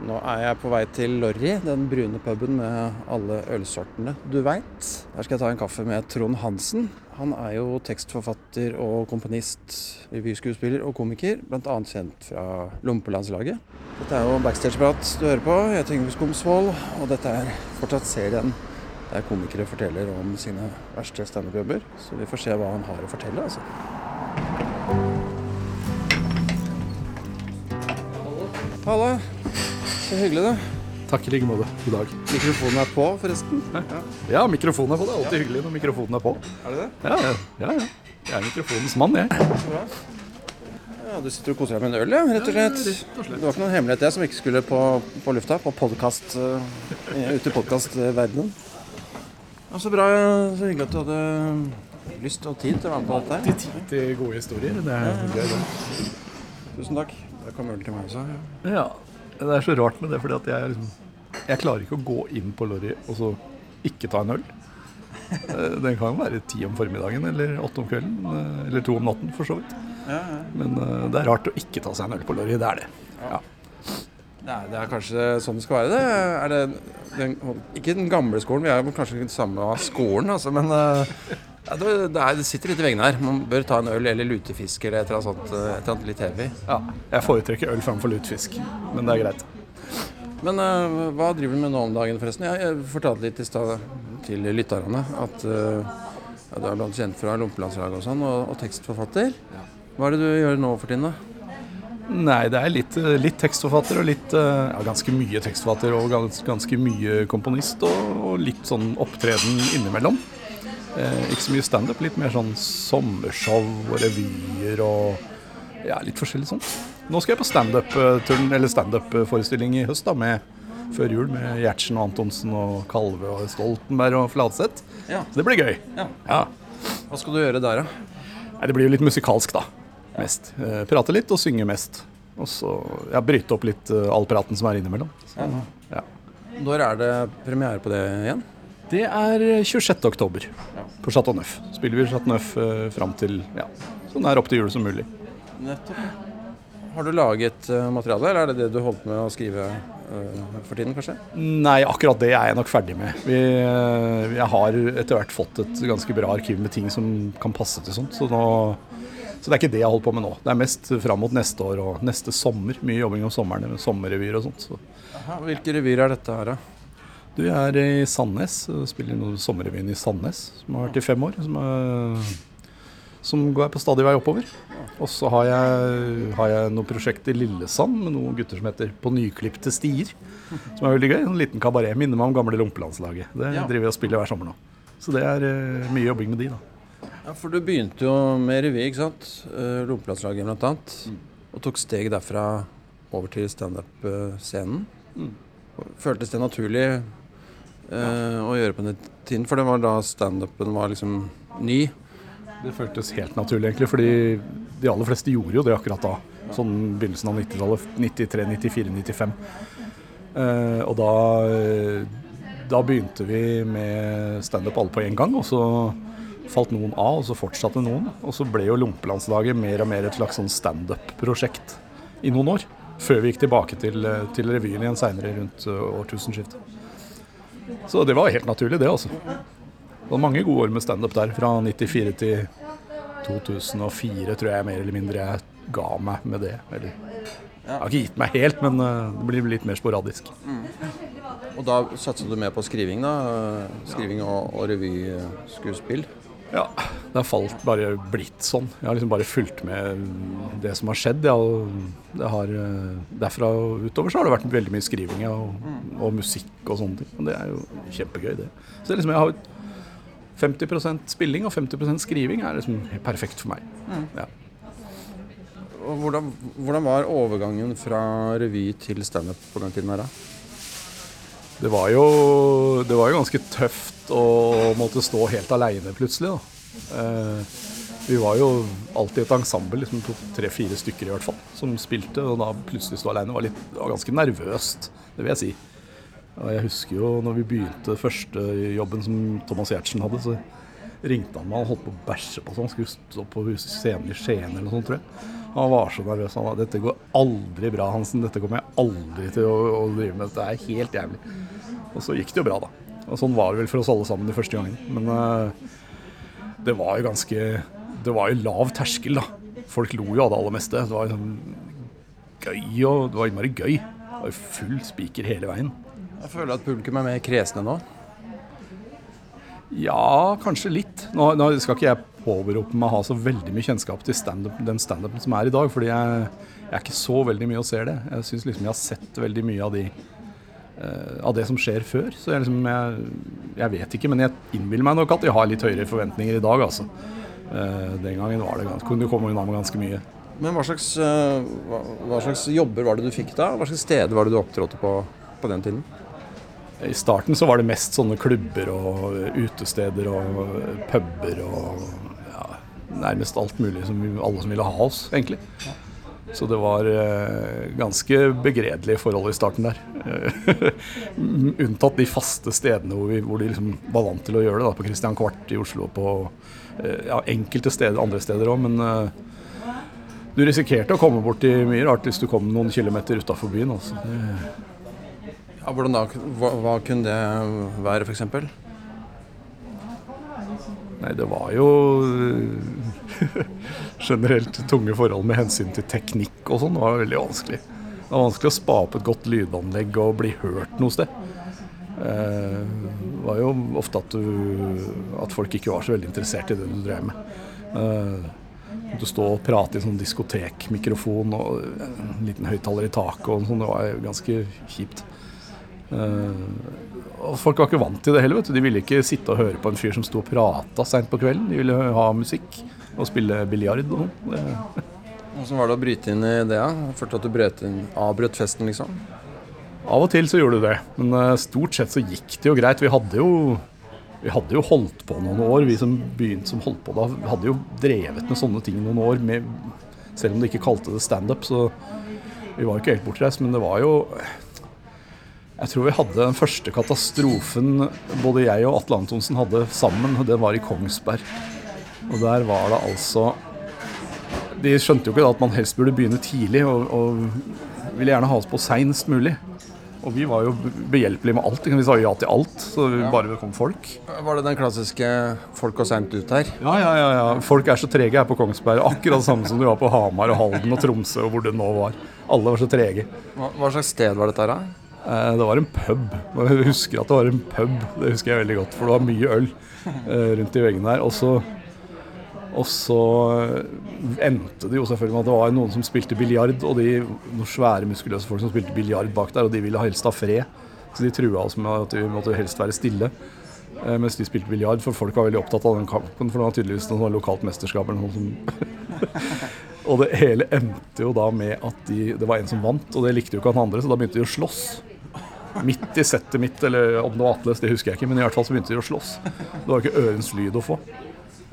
Nå er jeg på vei til Lorry, den brune puben med alle ølsortene du veit. Der skal jeg ta en kaffe med Trond Hansen. Han er jo tekstforfatter og komponist, revyskuespiller og komiker, bl.a. kjent fra Lompelandslaget. Dette er jo backstage-prat du hører på. Jeg heter Yngve Skomsvold, og dette er fortsatt serien der komikere forteller om sine verste standup-jobber. Så vi får se hva han har å fortelle, altså. Halla. Så hyggelig, du. Takk i like måte. God dag. Mikrofonen er på, forresten. Ja, mikrofonen er på. Det er alltid hyggelig når mikrofonen er på. Er det det? Ja, ja, ja. ja. Jeg er mikrofonens mann, jeg. Så bra. Ja, Du sitter og koser deg med en øl, ja, rett og slett. rett og slett. Det var ikke noen hemmelighet jeg som ikke skulle på, på lufta, på podcast, eh, ute i podkastverdenen. Ja, så bra. Så hyggelig at du hadde lyst og tid til å være med på dette. Alltid tid til gode historier. Det er gøy, det. Tusen takk. Da kom øl til meg også. Ja. Ja. Det er så rart med det, fordi at jeg liksom Jeg klarer ikke å gå inn på Lorry og så ikke ta en øl. Eh, Den kan være ti om formiddagen eller åtte om kvelden. eh, Eller to om natten, for så vidt. Men eh, det er rart å ikke ta seg en øl på Lorry. Det er det. Ja. Det, er, det er kanskje sånn det skal være. det. Er det den, ikke den gamle skolen, vi er kanskje ikke samme skolen, altså, men ja, det, det, er, det sitter litt i veggene her. Man bør ta en øl eller lutefisk eller et eller annet eh, Et eller annet litt heavy. ja. Jeg foretrekker øl framfor lutefisk, men det er greit. Men uh, hva driver du med nå om dagen, forresten? Jeg, jeg fortalte litt i stad til lytterne at uh, ja, du er blant kjent fra Lompelandslaget og sånn, og, og tekstforfatter. Hva er det du gjør nå for tiden, da? Nei, det er litt, litt tekstforfatter og litt Ja, ganske mye tekstforfatter og gans, ganske mye komponist og, og litt sånn opptreden innimellom. Eh, ikke så mye standup, litt mer sånn sommershow og revyer og ja, litt forskjellig sånt. Nå skal jeg på standup-turn, eller standup-forestilling i høst, da, med før jul med Gjertsen og Antonsen og Kalve og Stoltenberg og Fladseth. Ja. Så det blir gøy. Ja. Ja. Hva skal du gjøre der, da? Nei, det blir jo litt musikalsk, da. Mest. Eh, prate litt og synge mest. Og så ja, bryte opp litt eh, all praten som er innimellom. Så, ja. Når er det premiere på det igjen? Det er 26. oktober på Chateau Neuf. Spiller vi Chateau Neuf eh, fram til ja, så nær opp til jul som mulig. Nettopp. Har du laget eh, materiale, eller er det det du holdt med å skrive eh, for tiden, kanskje? Nei, akkurat det er jeg nok ferdig med. Vi, eh, jeg har etter hvert fått et ganske bra arkiv med ting som kan passe til sånt. Så, nå, så det er ikke det jeg holder på med nå. Det er mest fram mot neste år og neste sommer. Mye jobbing om sommeren med sommerrevyer og sånt. Så. Aha, hvilke revyer er dette her, da? Du jeg er i Sandnes, og spiller noe sommerrevyen i Sandnes, som har vært i fem år. Som, er, som går på stadig vei oppover. Og så har jeg, har jeg noe prosjekt i Lillesand med noen gutter som heter På nyklipte stier. Som er veldig gøy. En liten kabaret. Minner meg om gamle Lompelandslaget. Det Ja. driver vi og spiller hver sommer nå. Så det er uh, mye jobbing med de, da. Ja, For du begynte jo med revy, ikke sant? Uh, blant annet. Og tok steg derfra over til standup-scenen. Føltes det naturlig eh, å gjøre på den tiden? For det var da standupen var liksom ny. Det føltes helt naturlig, egentlig, fordi de aller fleste gjorde jo det akkurat da. Sånn begynnelsen av 90-tallet. 93, 94, 95. Uh, og da, da begynte vi med standup alle på en gang, og så falt noen av, og så fortsatte noen. Og så ble jo Lompelandslaget mer og mer et slags sånn standup-prosjekt i noen år. Før vi gikk tilbake til, til revyen igjen seinere, rundt eh, årtusenskiftet. Så det var helt naturlig, det, altså. Det var mange gode år med standup der, fra 94 til 2004, tror jeg mer eller mindre jeg ga meg med det. Eller, jeg har ikke gitt meg helt, men eh, det blir litt mer sporadisk. Og da satsa du mer på skriving, da? Skriving og, og revyskuespill? Ja, det har falt bare blitt sånn. Jeg har liksom bare fulgt med det som har skjedd. Ja, det har, eh, derfra og utover så har det vært veldig mye skriving og, og musikk og sånne ting. Og det er jo kjempegøy, det. Så det liksom jeg har 50% spilling og 50 skriving er liksom perfekt for meg. Ja. Hvordan, hvordan var overgangen fra revy til standup på den tiden her, da? Det var, jo, det var jo ganske tøft å måtte stå helt aleine plutselig. Da. Eh, vi var jo alltid et ensemble, liksom tre-fire stykker i hvert fall, som spilte. Og da plutselig stå aleine var, litt- var ganske nervøst, det vil jeg si. Og jeg husker jo når vi begynte første jobben som Thomas Giertsen hadde, så ringte han meg og holdt på å bæsje på seg. Han skulle stå på scenen i Skien eller noe sånt, tror jeg. Han var så nervøs. Han sa dette går aldri bra, Hansen. Dette kommer jeg aldri til å, å drive med. Dette er helt jævlig. Og så gikk det jo bra, da. Og sånn var det vel for oss alle sammen de første gangene. Men uh, det var jo ganske Det var jo lav terskel, da. Folk lo jo av det aller meste. Det var liksom gøy og Det var innmari gøy. Det var full spiker hele veien. Jeg føler at publikum er mer kresne nå. Ja, kanskje litt. Nå, nå skal ikke jeg påberope meg å ha så veldig mye kjennskap til stand den standupen som er i dag, fordi jeg, jeg, er ikke så veldig mye å se det. Jeg syns liksom jeg har sett veldig mye av, de, av det som skjer før. Så jeg, liksom, jeg, jeg, vet ikke, men jeg innbiller meg nok at jeg har litt høyere forventninger i dag, altså. Uh, den gangen var det ganske, kunne du komme unna med ganske mye. Men hva slags, hva, hva slags, jobber var det du fikk da? Hva slags steder var det du opptrådte på på den tiden? I starten så var det mest sånne klubber og utesteder og puber og ja, nærmest alt mulig som alle som ville ha oss, egentlig. Så det var eh, ganske begredelige forhold i starten der. Unntatt de faste stedene hvor, vi, hvor de liksom var vant til å gjøre det. Da, på Christian Kvart i Oslo og på eh, ja, enkelte steder, andre steder òg. Men uh, du risikerte å komme borti mye rart hvis du kom noen kilometer utafor byen. Altså. Ja, hvordan da? Hva, hva kunne det være, f.eks.? Nei, det var jo generelt tunge forhold med hensyn til teknikk og sånn. Det var veldig vanskelig. Det var vanskelig å spa opp et godt lydanlegg og bli hørt noe sted. Eh, det var jo ofte at, du, at folk ikke var så veldig interessert i det du drev med. Eh, du stå og prate i sånn diskotekmikrofon og en liten høyttaler i taket og sånn. Det var ganske kjipt. Og folk var ikke vant til det heller. vet du. De ville ikke sitte og høre på en fyr som sto og prata seint på kvelden. De ville ha musikk og spille biljard og sånn. Hvordan var det å bryte inn i det? Ja? Følte at du brøt inn, avbrøt festen, liksom? Av og til så gjorde du det, men uh, stort sett så gikk det jo greit. Vi hadde jo, vi hadde jo holdt på noen år, vi som begynte som holdt på da. hadde jo drevet med sånne ting noen år, med, selv om de ikke kalte det standup. Så vi var jo ikke helt bortreist, men det var jo jeg tror vi hadde den første katastrofen både jeg og Atle Antonsen hadde sammen. Det var i Kongsberg. Og der var det altså De skjønte jo ikke da at man helst burde begynne tidlig, og, og ville gjerne ha oss på seinest mulig. Og vi var jo behjelpelige med alt. Vi sa ja til alt, så ja. bare det kom folk. Var det den klassiske 'folk går seint ut' her? Ja, ja, ja, ja. Folk er så trege her på Kongsberg. Akkurat samme som de var på Hamar og Halden og Tromsø og hvor det nå var. Alle var så trege. Hva, hva slags sted var dette her, da? Eh, det var en pub. Jeg husker at det var en pub, det husker jeg veldig godt. For det var mye øl eh, rundt i veggene her. Og så, og så endte det jo selvfølgelig med at det var noen som spilte biljard, og de, noen svære, muskuløse folk som spilte biljard bak der, og de ville helst ha fred. Så de trua oss med at vi måtte helst være stille eh, mens de spilte biljard, for folk var veldig opptatt av den kampen. For det var tydeligvis noe lokalt mesterskap eller noe som Og det hele endte jo da med at de, det var en som vant, og det likte jo ikke han andre, så da begynte de å slåss. Midt i settet mitt, eller om det var Atles, det husker jeg ikke, men i hvert fall så begynte de å slåss. Det var ikke ørens lyd å få.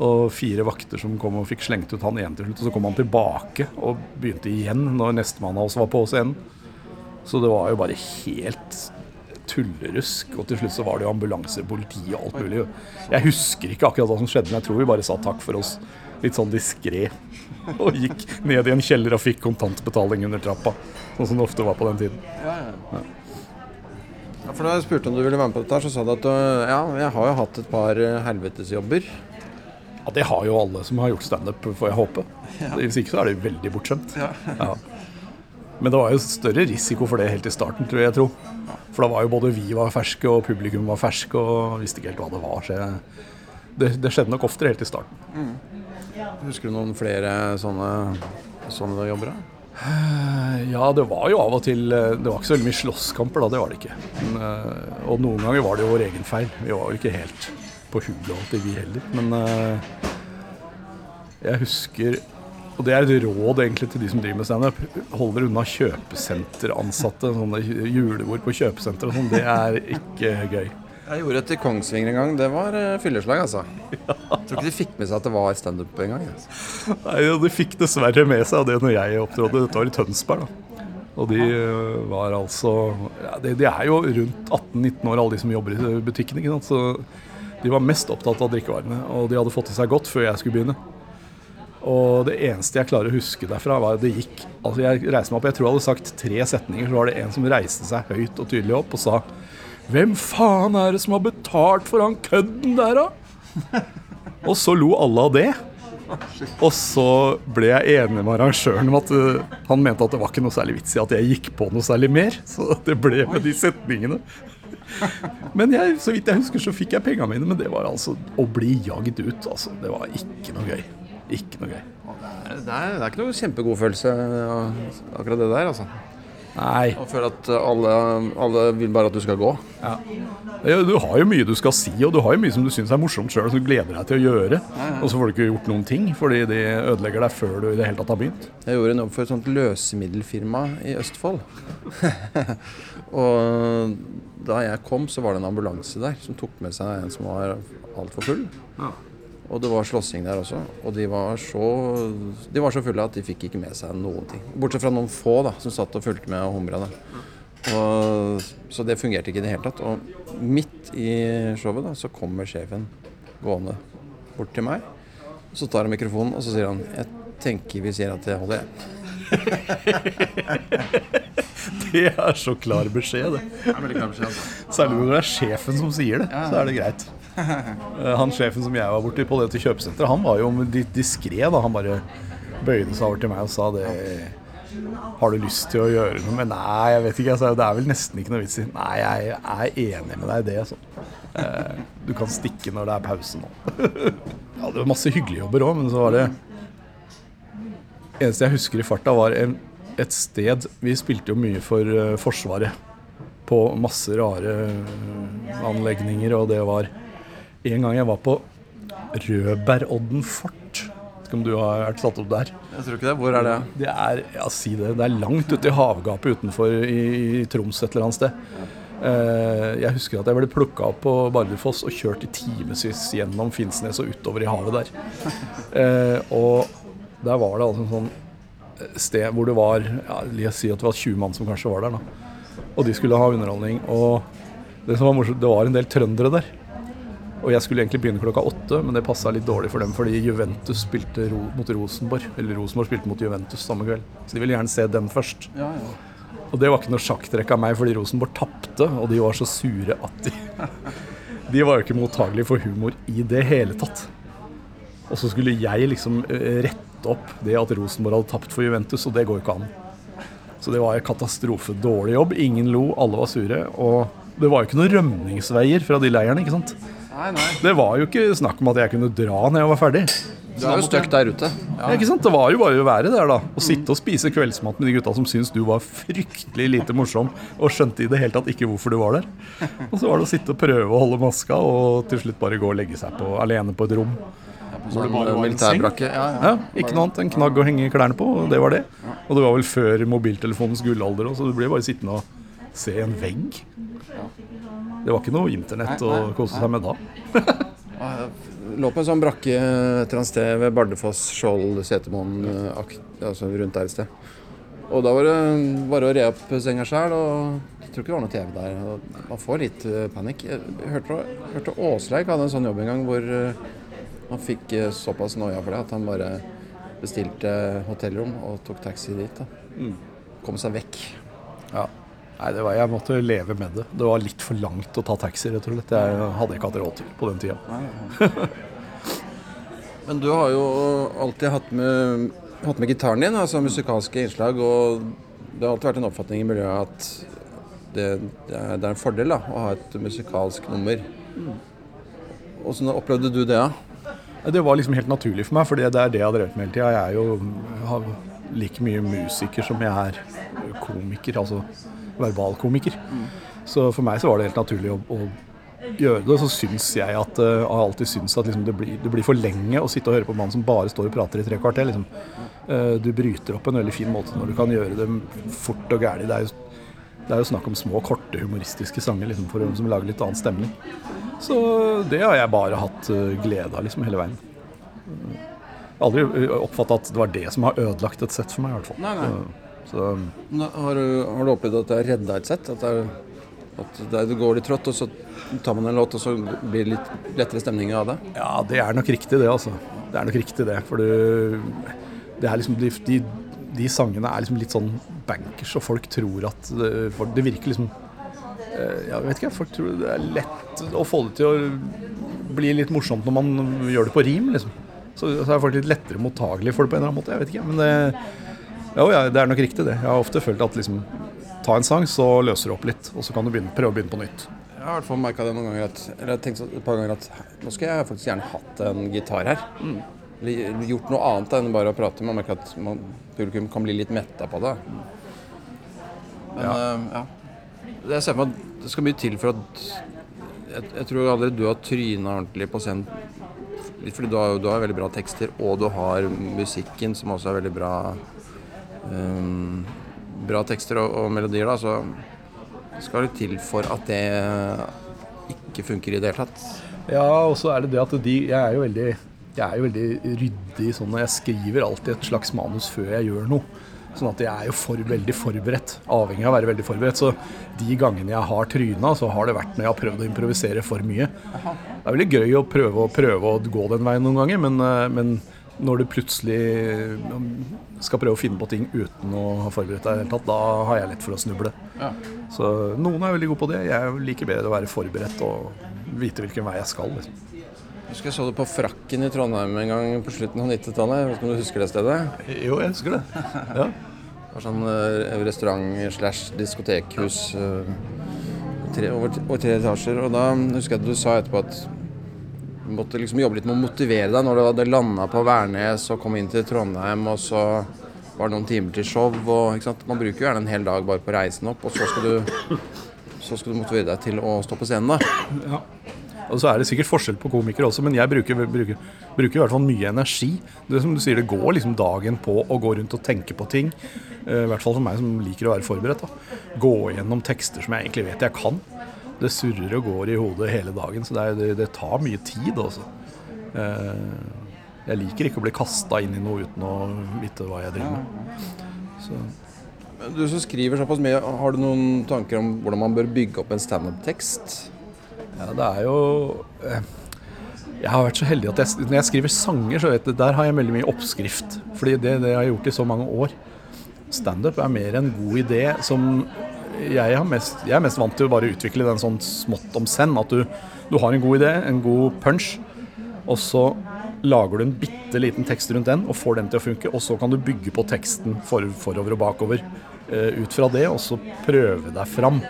Og fire vakter som kom og fikk slengt ut han igjen til slutt. Og så kom han tilbake og begynte igjen når nestemann av oss var på scenen. Så det var jo bare helt tullerusk. Og til slutt så var det jo ambulanser, politi og alt mulig. Jeg husker ikke akkurat hva som skjedde, men jeg tror vi bare sa takk for oss litt sånn diskré. Og gikk ned i en kjeller og fikk kontantbetaling under trappa. Sånn som det ofte var på den tiden. Ja, ja. Ja, for Da jeg spurte om du ville være med på dette, så sa du at ja, jeg har jo hatt et par eh, helvetesjobber. Ja, Det har jo alle som har gjort standup, får jeg håpe. Ja. Hvis ikke så er det veldig bortskjemt. Ja. ja. Men det var jo større risiko for det helt i starten, tror jeg. Tro. For da var jo både vi var ferske, og publikum var ferske, og visste ikke helt hva det var. Så det, det, skjedde nok oftere helt i starten. Mm. Husker du noen flere sånne, sånne jobber? da? Ja, det var jo av og til eh, Det var ikke så veldig mye slåsskamper da, det var det ikke. Men, eh, og noen ganger var det jo vår egen feil. Vi var jo ikke helt på hugget alltid, vi heller. Men jeg husker Og det er et råd egentlig til de som driver med standup. Hold dere unna kjøpesenteransatte. Sånne julebord på kjøpesenter og sånn. Det er ikke gøy. Jeg gjorde et i Kongsvinger en gang. Det var uh, fylleslag, altså. Ja. Jeg tror ikke de fikk med seg at det var standup en gang. Altså. Nei, De fikk dessverre med seg det når jeg opptrådte. Dette var i Tønsberg. da. Og de uh, var altså ja, de, de, er jo rundt 18-19 år, alle de som jobber i butikken. ikke sant? Så de var mest opptatt av drikkevarene. Og de hadde fått i seg godt før jeg skulle begynne. Og det eneste jeg klarer å huske derfra, var at det gikk Altså, jeg reiste meg opp, jeg tror jeg hadde sagt tre setninger, så var det en som reiste seg høyt og tydelig opp og sa Hvem faen er det som har betalt for han kødden der, da? Og så lo alle av det. Og så ble jeg enig med arrangøren om at uh, han mente at det var ikke noe særlig vits i at jeg gikk på noe særlig mer. Så det ble med de setningene. Men jeg, så vidt jeg husker, så fikk jeg pengene mine. Men det var altså å bli jagd ut. Altså, det var ikke noe gøy. Ikke noe gøy. Det er, det er ikke noe kjempegod følelse, akkurat det der, altså. Nei. Og føle at alle, alle vil bare at du skal gå. Ja. Du har jo mye du skal si, og du har jo mye som du syns er morsomt sjøl, som du gleder deg til å gjøre. Og så får du ikke gjort noen ting, fordi de ødelegger deg før du i det hele tatt har begynt. Jeg gjorde en jobb for et sånt løsemiddelfirma i Østfold. og da jeg kom, så var det en ambulanse der som tok med seg en som var altfor full. Ja. Og det var slåssing der også. Og de var, så, de var så fulle at de fikk ikke med seg noen ting. Bortsett fra noen få da, som satt og fulgte med og humra. Så det fungerte ikke i det hele tatt. Og midt i showet da, så kommer sjefen gående bort til meg. Så tar han mikrofonen og så sier han Jeg tenker vi sier at det holder, jeg. det er så klar beskjed, det. det er klar beskjed altså. Særlig når det er sjefen som sier det. Så er det greit. Eh, han sjefen som jeg var borti på dette kjøpesenteret, han var jo diskré. Han bare bøyde seg over til meg og sa det Har du lyst til å gjøre noe? Men nei, jeg vet ikke. Altså, det er vel nesten ikke noe vits i. Nei, jeg er enig med deg i det. Altså. Du kan stikke når det er pause nå. ja, det var masse hyggelige jobber òg, men så var det eneste jeg husker i farta, var et sted Vi spilte jo mye for uh, Forsvaret. På masse rare anlegninger, og det var en gang jeg var på Rødbærodden fort. Vet ikke om du har vært satt opp der? Jeg tror ikke det. Hvor er det? Det er, ja, si det. Det er langt ute i havgapet utenfor i, i Troms et eller annet sted. Uh, jeg husker at jeg ble plukka opp på Bardufoss og kjørt i timevis gjennom Finnsnes og utover i havet der. Uh, og der var det altså en sånn sted hvor det var ja, oss si at det var 20 mann som kanskje var der. da. Og de skulle ha underholdning. Og det som var morsomt, det var en del trøndere der. Og jeg skulle egentlig begynne klokka åtte, men det passa litt dårlig for dem fordi Juventus spilte ro mot Rosenborg. Eller Rosenborg spilte mot Juventus samme kveld. Så de ville gjerne se den først. Ja, ja. Og det var ikke noe sjakktrekk av meg fordi Rosenborg tapte, og de var så sure at de De var jo ikke mottagelige for humor i det hele tatt. Og så skulle jeg liksom eh, rette opp det at Rosenborg hadde tapt for Juventus, og det går jo ikke an. Så det var en katastrofe. Dårlig jobb. Ingen lo, alle var sure. Og det var jo ikke noen rømningsveier fra de leirene, ikke sant. Nei, nei. Det var jo ikke snakk om at jeg kunne dra når jeg var ferdig. Du er jo stuck der ute. Ja. ikke sant? Det var jo bare å være der, da. Å sitte og spise kveldsmat med de gutta som syntes du var fryktelig lite morsom, og skjønte i det hele tatt ikke hvorfor du var der. Og så var det å sitte og prøve å holde maska, og til slutt bare gå og legge seg på alene på et rom. Ja, på sånn militærbrakke. Ja, ja. ja, ikke noe annet enn knagg å henge klærne på, og det var det. Og det var vel før mobiltelefonens gullalder, så du ble bare sittende og se en vegg. Det var ikke noe internett å kose seg med da. lå på en sånn brakke et eller annet sted ved Bardufoss, Skjold, Setermoen, altså rundt der et sted. Og da var det bare å re opp senga sjøl, og jeg tror ikke det var noe TV der. Man får litt panikk. Jeg hørte, hørte Åsleik hadde en sånn jobb en gang hvor han fikk såpass noia for det at han bare bestilte hotellrom og tok taxi dit. da. Mm. Kom seg vekk. Ja. Nei, var, Jeg måtte leve med det. Det var litt for langt å ta taxi, rett og slett. Jeg hadde ikke hatt råd til på den tida. Men du har jo alltid hatt med, hatt med gitaren din, altså musikalske innslag. Og det har alltid vært en oppfatning i miljøet at det, det, er, det er, en fordel da, å ha et musikalsk nummer. Åssen opplevde du det? da? Det var liksom helt naturlig for meg, for det er det jeg har drevet med hele tida. Jeg er jo har like mye musiker som jeg er komiker. altså verbalkomiker. Så for meg så var det helt naturlig å, å gjøre det. Så syns jeg at Jeg har alltid syntes at liksom, det, blir, det, blir, for lenge å sitte og høre på en mann som bare står og prater i tre kvarter. Liksom. Uh, du bryter opp en veldig fin måte når du kan gjøre det fort og gæli. Det, det, er jo snakk om små, korte, humoristiske sanger liksom, for, som lager litt annen stemning. Så det har jeg bare hatt glede av liksom, hele veien. Jeg har aldri oppfatta at det var det som har ødelagt et sett for meg, i hvert fall. Nei, nei. Så, har, du, har, du, opplevd at det har redda et sett? At det har At det det går litt trått, og så tar man en låt, og så blir det litt lettere stemning av det. Ja, det er nok riktig det, altså. Det er nok riktig det. For det, det er liksom de, de, de sangene er liksom litt sånn bankers, og folk tror at det, det virker liksom eh, Jeg vet ikke, folk tror det er lett å få det til å bli litt morsomt når man gjør det på rim, liksom. Så, så er folk litt lettere mottagelige for det på en eller annen måte. Jeg vet ikke, men det, jo, ja, det er nok riktig, det. Jeg har ofte følt at liksom Ta en sang, så løser det opp litt, og så kan du begynne, prøve å begynne på nytt. Jeg har i hvert fall merka det noen ganger at Eller tenkt et par ganger at nå skulle jeg faktisk gjerne hatt en gitar her. Eller gjort noe annet enn bare å prate. Man merker at man, publikum kan bli litt metta på det. Men ja. ja. Jeg ser for meg at det skal mye til for at Jeg, jeg tror aldri du har tryna ordentlig på scenen. Litt fordi du har, du har veldig bra tekster, og du har musikken, som også er veldig bra um, Bra tekster og, og melodier, da. Så skal det til for at det ikke funker i det hele tatt. Ja, og så er det det at de Jeg er jo veldig, jeg er jo veldig ryddig sånn når jeg skriver alltid et slags manus før jeg gjør noe. Sånn at jeg er jo for, veldig forberedt. Avhengig av å være veldig forberedt. Så de gangene jeg har tryna, så har det vært når jeg har prøvd å improvisere for mye. Det er veldig gøy å prøve, å prøve å gå den veien noen ganger, men, eh, men når du plutselig skal prøve å finne på ting uten å ha forberedt deg tatt, da har jeg lett for å snuble. Ja. Så noen er veldig gode på det. Jeg liker bedre å være forberedt og vite hvilken vei jeg skal. Liksom. Jeg husker jeg så det på Frakken i Trondheim en gang på slutten av 90-tallet. Vet ikke om du husker det stedet? Jo, jeg husker det. Ja. Det var sånn eh, restaurant slash diskotekhus eh, tre, over, tre etasjer. Og da husker jeg at du sa etterpå at måtte liksom jobbe litt med å motivere deg når du hadde landa på Værnes og kom inn til Trondheim, og så var det noen timer til show. Og? Man bruker jo gjerne en hel dag bare på reisen opp, og så skal du, så skal du motivere deg til å stå på scenen. da. Ja. Og så er det sikkert forskjell på komikere også, men jeg bruker, bruker, bruker i hvert fall mye energi. Det som du sier, det går liksom dagen på å gå rundt og tenke på ting. Eh, I hvert fall for meg som liker å være forberedt. da. Gå gjennom tekster som jeg egentlig vet jeg kan. Det surrer og går i hodet hele dagen, så det, er, det, det tar mye tid også. Eh, Jeg liker ikke å bli kasta inn i noe uten å vite hva jeg driver med. Så, Du som skriver såpass mye, har du noen tanker om hvordan man bør bygge opp en standup-tekst? ja, det er jo eh, Jeg har vært så heldig at jeg, når jeg skriver sanger, så vet du, der har jeg veldig mye oppskrift. Fordi det, det har jeg gjort i så mange år. Standup er mer en god idé som jeg, mest, jeg er mest vant til å bare utvikle den sånn smått om send. At du, du har en god idé, en god punch, og så lager du en bitte liten tekst rundt den og får den til å funke. Og så kan du bygge på teksten for, forover og bakover eh, ut fra det, og så prøve deg fram.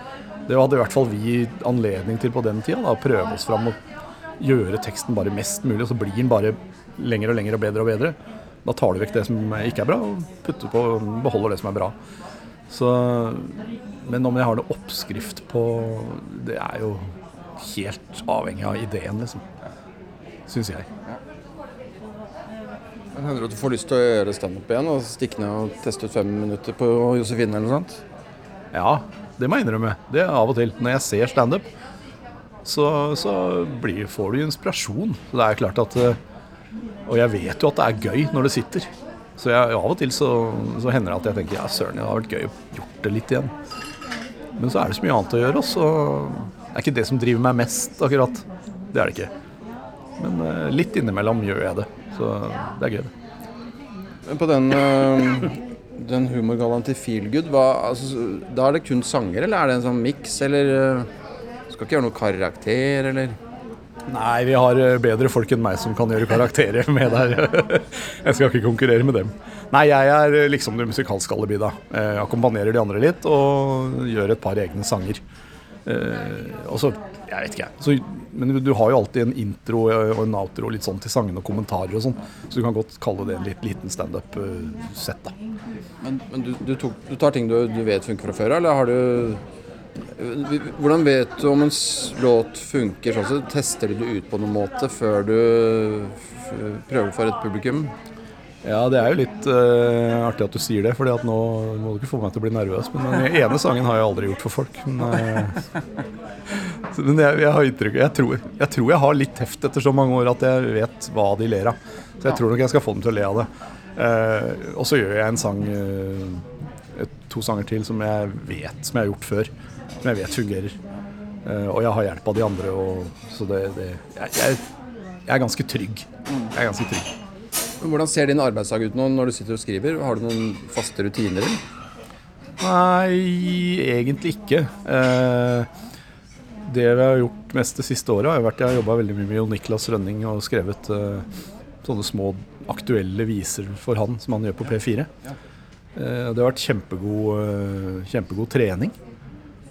Det hadde i hvert fall vi anledning til på den tida. Da, å prøve oss fram og gjøre teksten bare mest mulig, og så blir den bare lenger og lenger og bedre og bedre. Da tar du vekk det som ikke er bra, og på, beholder det som er bra. Så, men om jeg har noe oppskrift på Det er jo helt avhengig av ideen, liksom. Syns jeg. Ja. hender at du får lyst til å gjøre standup igjen og stikke ned og teste ut fem minutter på Josefine eller noe sånt? Ja, det må jeg innrømme. Det er av og til. Når jeg ser standup, så, så blir, får du inspirasjon. Så det er klart at eh, Og jeg vet jo at det er gøy når det sitter. Så jeg, av og til så, så hender det at jeg tenker ja, søren, det har vært gøy å gjort det litt igjen. Men så er det så mye annet å gjøre, og så er ikke det som driver meg mest, akkurat. Det er det ikke. Men eh, litt innimellom gjør jeg det. Så det er gøy, det. På den, øh, den humorgallaen til Feelgood, altså, da er det kun sanger, eller er det en sånn miks, eller øh, Skal ikke gjøre noe karakter, eller? Nei, vi har eh, bedre folk enn meg som kan gjøre karakterer med der. Jeg skal ikke konkurrere med dem. Nei, jeg er eh, liksom det musikalske alibi, da. Jeg akkompagnerer de andre litt og gjør et par egne sanger. Eh, og så, jeg vet ikke, jeg. men du har jo alltid en intro og en outro litt sånn til sangene og kommentarer og sånn, så du kan godt kalle det en litt liten standup-sett, da. Men, men du, du, tok, du tar ting du, du vet funker fra før, eller har du Hvordan vet du om en låt funker sånn? Så tester du det ut på noen måte før du prøver for et publikum? Ja, det er jo litt uh, artig at du sier det, for nå må du ikke få meg til å bli nervøs. Men den ene sangen har jeg aldri gjort for folk. Men, uh, men jeg, jeg har inntrykk jeg tror, jeg tror jeg har litt heft etter så mange år at jeg vet hva de ler av. Så jeg tror nok jeg skal få dem til å le av det. Uh, og så gjør jeg en sang, to sanger til som jeg vet som jeg har gjort før. Som jeg vet fungerer. Eh, og jeg har hjelp av de andre, og, så det, det jeg, jeg, jeg er ganske trygg. Jeg er ganske trygg. Hvordan ser din arbeidsdag ut nå når du sitter og skriver? Har du noen faste rutiner? din? Nei, egentlig ikke. Eh, det vi har gjort mest det siste året, har vært jeg har jobba veldig mye med Jon Niklas Rønning og skrevet eh, sånne små aktuelle viser for han som han gjør på P4. Eh, det har vært kjempegod, eh, kjempegod trening.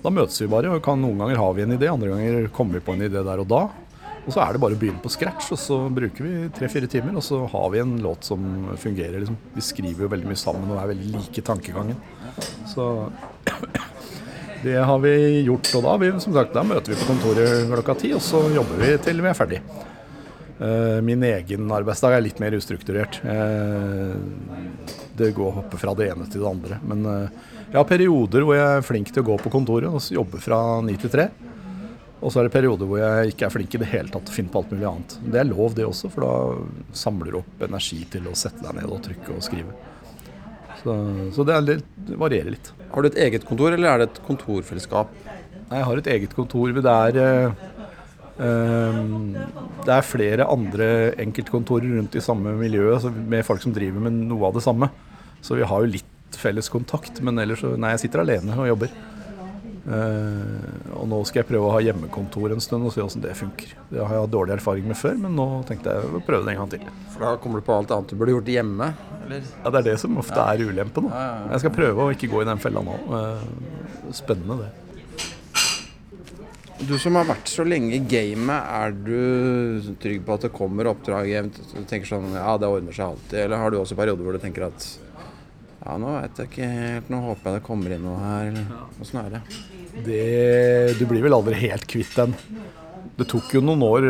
Da møtes vi bare, og kan noen ganger har vi en idé, andre ganger kommer vi på en idé der og da. Og så er det bare å begynne på scratch, og så bruker vi tre-fire timer, og så har vi en låt som fungerer. Liksom. Vi skriver jo veldig mye sammen og er veldig like tankegangen. Så det har vi gjort, og da, vi, som sagt, da møter vi på kontoret klokka ti, og så jobber vi til vi er ferdig. Uh, min egen arbeidsdag er litt mer ustrukturert. Uh, det går å hoppe fra det ene til det andre. Men uh, jeg har perioder hvor jeg er flink til å gå på kontoret og jobbe fra ni til tre. Og så er det perioder hvor jeg ikke er flink i det hele tatt til å finne på alt mulig annet. Det er lov, det også, for da samler du opp energi til å sette deg ned og trykke og skrive. Så, så det, litt, det, varierer litt. Har du et eget kontor, eller er det et kontorfellesskap? Jeg har et eget kontor. Det er, det er flere andre enkeltkontorer rundt i samme miljø altså med folk som driver med noe av det samme. Så vi har jo litt felles kontakt, men ellers så Nei, jeg sitter alene og jobber. Uh, og nå skal jeg prøve å ha hjemmekontor en stund og se hvordan det funker. Det har jeg hatt dårlig erfaring med før, men nå tenkte jeg å prøve det en gang til. For da kommer du på alt annet du burde gjort hjemme? Eller? Ja, det er det som ofte er ulempen. Jeg skal prøve å ikke gå i den fella nå. Uh, spennende, det. Du som har vært så lenge i gamet, er du trygg på at det kommer oppdrag jevnt? Du tenker sånn ja, det ordner seg alltid. Eller har du også perioder hvor du tenker at ja, nå vet jeg ikke helt, nå håper jeg det kommer inn noe her. Åssen er det? det, Du blir vel aldri helt kvitt den. Det tok jo noen år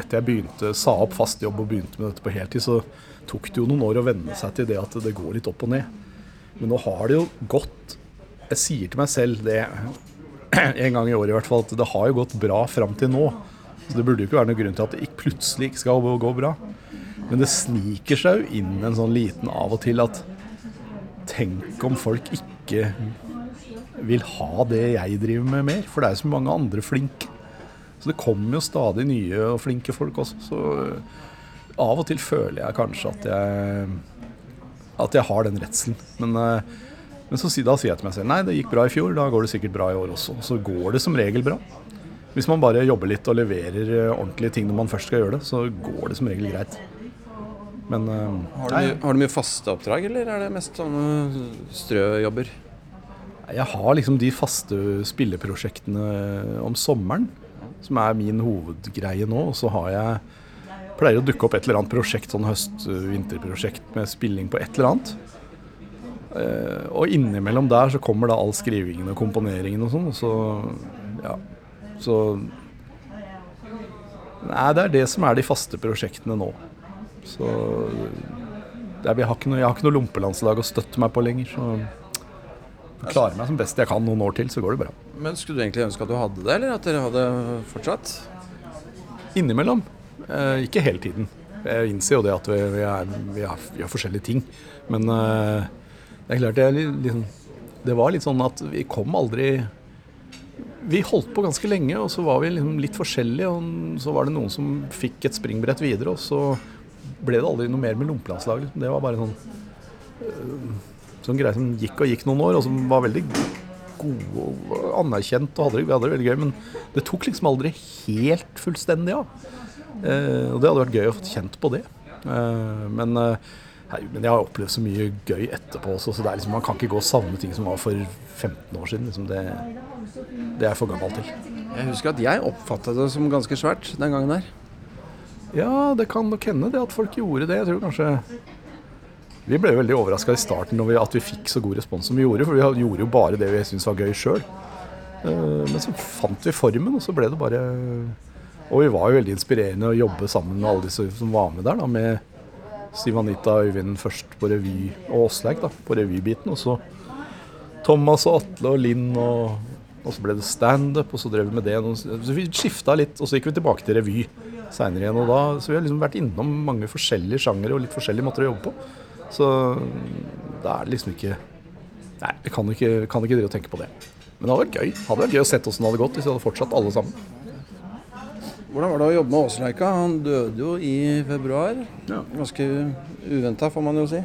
etter jeg begynte, sa opp fast jobb og begynte med dette på heltid, så tok det jo noen år å venne seg til det at det går litt opp og ned. Men nå har det jo gått Jeg sier til meg selv det en gang i året i hvert fall, at det har jo gått bra fram til nå. Så det burde jo ikke være noen grunn til at det ikke plutselig ikke skal gå bra. Men det sniker seg jo inn en sånn liten av og til at tenk om folk ikke vil ha det jeg driver med mer. For det er jo så mange andre flinke. Så det kommer jo stadig nye og flinke folk også. Så eh, av og til føler jeg kanskje at jeg, at jeg har den redselen. Men, eh, men så, da sier jeg til meg selv nei, det gikk bra i fjor, da går det sikkert bra i år også. Så går det som regel bra. Hvis man bare jobber litt og leverer eh, ordentlige ting når man først skal gjøre det, så går det som regel greit. Men har, du, har, du, mye faste oppdrag, eller er det mest sånne strøjobber? Jeg har liksom de faste spilleprosjektene om sommeren, som er min hovedgreie nå. Og så har jeg pleier å dukke opp et eller annet prosjekt, sånn høst-vinterprosjekt med spilling på et eller annet. Eh, og innimellom der så kommer da all skrivingen og komponeringen og sånn. Og så ja. Så Nei, det er det som er de faste prosjektene nå. Så jeg har ikke noe, jeg har ikke noe lompelandslag å støtte meg på lenger. Så klarer meg som best jeg kan noen år til, så går det bra. Men skulle du egentlig ønske at du hadde det, eller at dere hadde fortsatt? Innimellom. Eh, ikke hele tiden. Jeg innser jo det at vi, vi, er, vi, har, vi har, forskjellige ting. Men eh, det er klart det, liksom, det var litt sånn at vi kom aldri Vi holdt på ganske lenge, og så var vi liksom litt forskjellige. Og så var det noen som fikk et springbrett videre, og så ble det aldri noe mer med lompelandslag. Liksom. Det var bare sånn øh, sånn greie som gikk og gikk noen år, og som var veldig god og anerkjent. og hadde, Vi hadde det veldig gøy, men det tok liksom aldri helt fullstendig av. Eh, og det hadde vært gøy å få kjent på det. Eh, men, eh, hei, men, jeg har opplevd så mye gøy etterpå også, så liksom, man kan ikke gå og savne ting som var for 15 år siden. Liksom det, det, er jeg for gammel til. Jeg husker at jeg oppfattet det som ganske svært den gangen der. Ja, det kan nok hende det at folk gjorde det. Jeg tror kanskje vi ble veldig overraska i starten vi, at vi fikk så god respons som vi gjorde, for vi gjorde jo bare det vi syntes var gøy sjøl. Eh, men så fant vi formen, og så ble det bare Og vi var jo veldig inspirerende å jobbe sammen med alle de som var med der, da, med Siv Anita og Øyvind først på revy, og Åsleik da, på revybiten. Og så Thomas og Atle og Linn, og, og så ble det standup, og så drev vi med det. Så vi skifta litt, og så gikk vi tilbake til revy seinere igjen. Og da, så vi har liksom vært innom mange forskjellige sjangere og litt forskjellige måter å jobbe på. Så da er det liksom ikke Nei, vi kan ikke, kan ikke drive og tenke på det. Men det hadde vært gøy Det Hadde vært gøy å sett åssen det hadde gått hvis vi hadde fortsatt alle sammen. Hvordan var det å jobbe med Åsleika? Han døde jo i februar. Ja. Ganske uventa, får man jo si.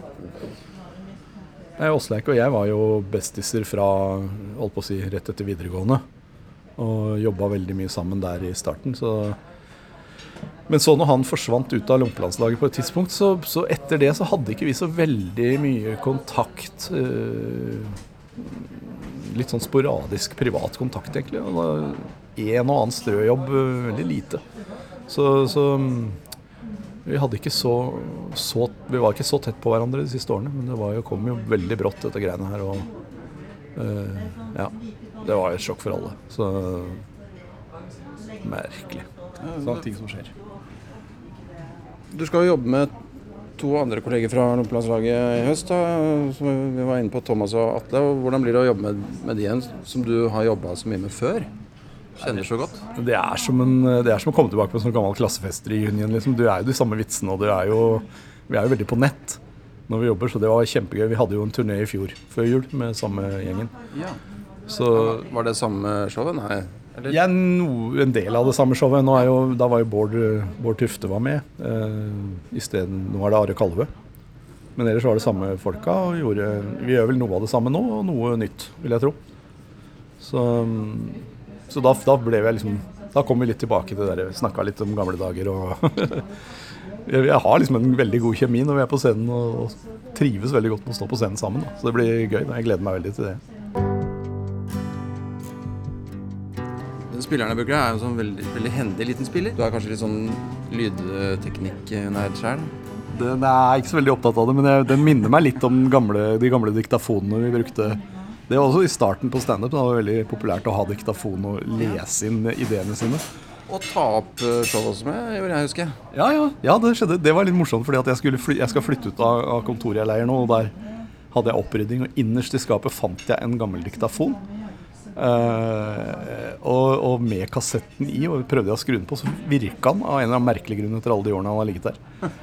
Nei, Åsleika og jeg var jo bestiser fra holdt på å si, rett etter videregående. Og jobba veldig mye sammen der i starten. Så. Men så når han forsvant ut av lompelandslaget på et tidspunkt, så, så, etter det så hadde ikke vi så veldig mye kontakt. Eh, litt sånn sporadisk privat kontakt, egentlig. Og da, en og annen strøjobb, eh, veldig lite. Så, så vi hadde ikke så, så, Vi var ikke så tett på hverandre de siste årene, men det jo, kom jo veldig brått, dette greiene her. Og uh, ja. Det var et sjokk for alle. Så merkelig. Sånne ting som skjer. Du skal jo jobbe med to andre kolleger fra lompelandslaget i høst. da, som Vi var inne på Thomas og Atle. og Hvordan blir det å jobbe med, med de som du har jobba så mye med før? Kjenner så godt? Det er som, en, det er som å komme tilbake på en sånn gammel klassefester i junien. Liksom. Du er jo de samme vitsene, og er jo, vi er jo veldig på nett når vi jobber, så det var kjempegøy. Vi hadde jo en turné i fjor før jul med samme gjengen. Ja. Så, var det samme showet? Nei? Eller? Ja, no, en del av det samme showet. Jo, da var jo Bård, Bård Tufte var med. Eh, stedet, nå er det Are Kalve. Men ellers var det samme folka. og gjorde, Vi gjør vel noe av det samme nå, og noe nytt, vil jeg tro. Så så da, da, ble vi liksom Da kom vi litt tilbake til det der, snakka litt om gamle dager og Jeg har liksom en veldig god kjemi når vi er på scenen og, og trives veldig godt med å stå på scenen sammen. Da. Så det blir gøy. Jeg gleder meg veldig til det. Spillerne jeg er jo sånn veldig, veldig hendig liten spiller. Du er kanskje litt sånn lydteknikk-nerd sjøl? Den er ikke så veldig opptatt av det, men jeg, den minner meg litt om gamle, de gamle diktafonene vi brukte det var også i starten på standup. Det var veldig populært å ha diktafon og lese inn ideene sine. Og ta opp showet også med, gjorde jeg, husker Ja, ja, ja, det skjedde. Det var litt morsomt, fordi jeg, fly, jeg, skal flytte ut av, av kontoret jeg leier nå. Og der hadde jeg opprydding, og innerst i skapet fant jeg en gammel diktafon. Uh, og, og, med kassetten i, og prøvde jeg å skru den på, så virka den av en eller annen merkelig grunn etter alle de årene han har ligget der.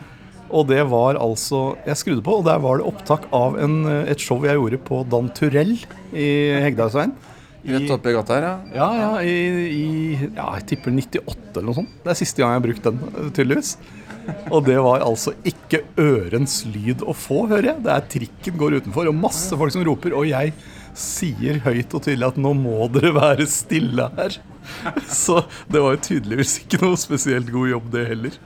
Og det var altså Jeg skrudde på, og der var det opptak av en, et show jeg gjorde på Dan Turell i Hegdehaugsveien. Rett oppi gata her, ja? Ja, ja, i, i ja, jeg tipper 98 eller noe sånt. Det er siste gang jeg har brukt den, tydeligvis. Og det var altså ikke ørens lyd å få, hører jeg. Det er trikken går utenfor, og masse folk som roper. Og jeg sier høyt og tydelig at nå må dere være stille her. Så det var jo tydeligvis ikke noe spesielt god jobb, det heller.